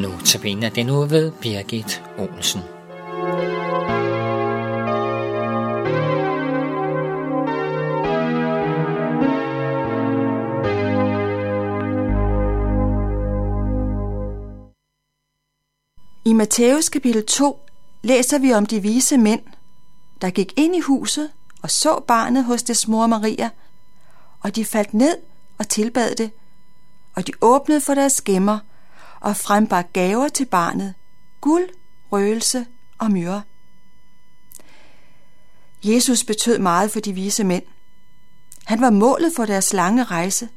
Nu tabiner den nu ved Birgit Olsen. I Matthæus kapitel 2 læser vi om de vise mænd, der gik ind i huset og så barnet hos dets mor Maria, og de faldt ned og tilbad det, og de åbnede for deres gemmer og frembar gaver til barnet, guld, røgelse og myre. Jesus betød meget for de vise mænd. Han var målet for deres lange rejse.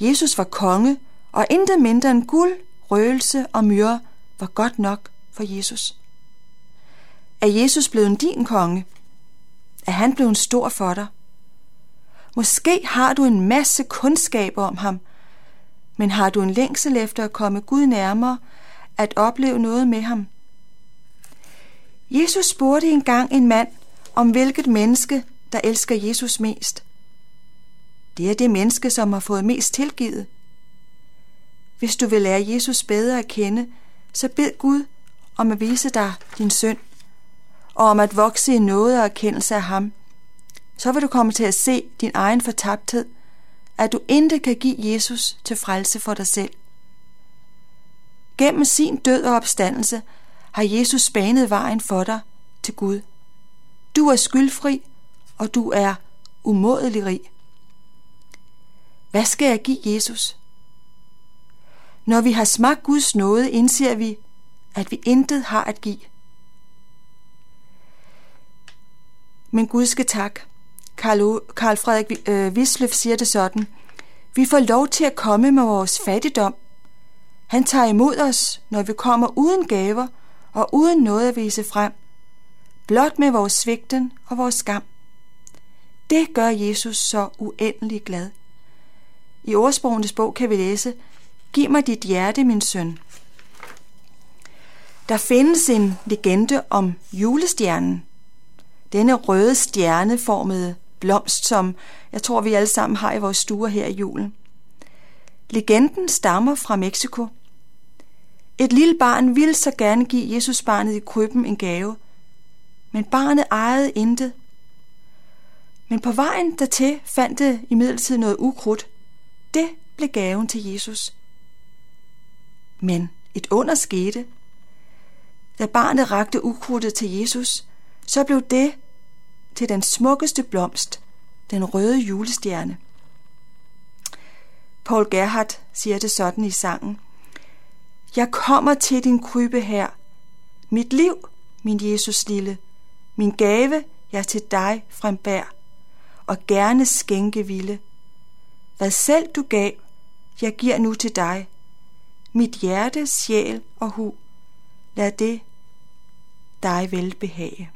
Jesus var konge, og intet mindre end guld, røgelse og myre var godt nok for Jesus. Er Jesus blevet din konge? Er han blevet stor for dig? Måske har du en masse kundskaber om ham, men har du en længsel efter at komme Gud nærmere, at opleve noget med ham? Jesus spurgte engang en mand, om hvilket menneske, der elsker Jesus mest. Det er det menneske, som har fået mest tilgivet. Hvis du vil lære Jesus bedre at kende, så bed Gud om at vise dig din synd, og om at vokse i noget og erkendelse af ham. Så vil du komme til at se din egen fortabthed, at du intet kan give Jesus til frelse for dig selv. Gennem sin død og opstandelse har Jesus banet vejen for dig til Gud. Du er skyldfri, og du er umådelig rig. Hvad skal jeg give Jesus? Når vi har smagt Guds nåde, indser vi, at vi intet har at give. Men Gud skal tak. Karl, Karl Frederik øh, Wisløf siger det sådan. Vi får lov til at komme med vores fattigdom. Han tager imod os, når vi kommer uden gaver og uden noget at vise frem. Blot med vores svigten og vores skam. Det gør Jesus så uendelig glad. I ordsprogenes bog kan vi læse, Giv mig dit hjerte, min søn. Der findes en legende om julestjernen. Denne røde stjerneformede blomst, som jeg tror, vi alle sammen har i vores stuer her i julen. Legenden stammer fra Mexico. Et lille barn ville så gerne give Jesusbarnet i krybben en gave, men barnet ejede intet. Men på vejen dertil fandt det imidlertid noget ukrudt. Det blev gaven til Jesus. Men et under skete. Da barnet rakte ukrudtet til Jesus, så blev det til den smukkeste blomst, den røde julestjerne. Paul Gerhardt siger det sådan i sangen. Jeg kommer til din krybe her. Mit liv, min Jesus lille, min gave, jeg til dig frembær, og gerne skænke ville. Hvad selv du gav, jeg giver nu til dig. Mit hjerte, sjæl og hu, lad det dig vel behage.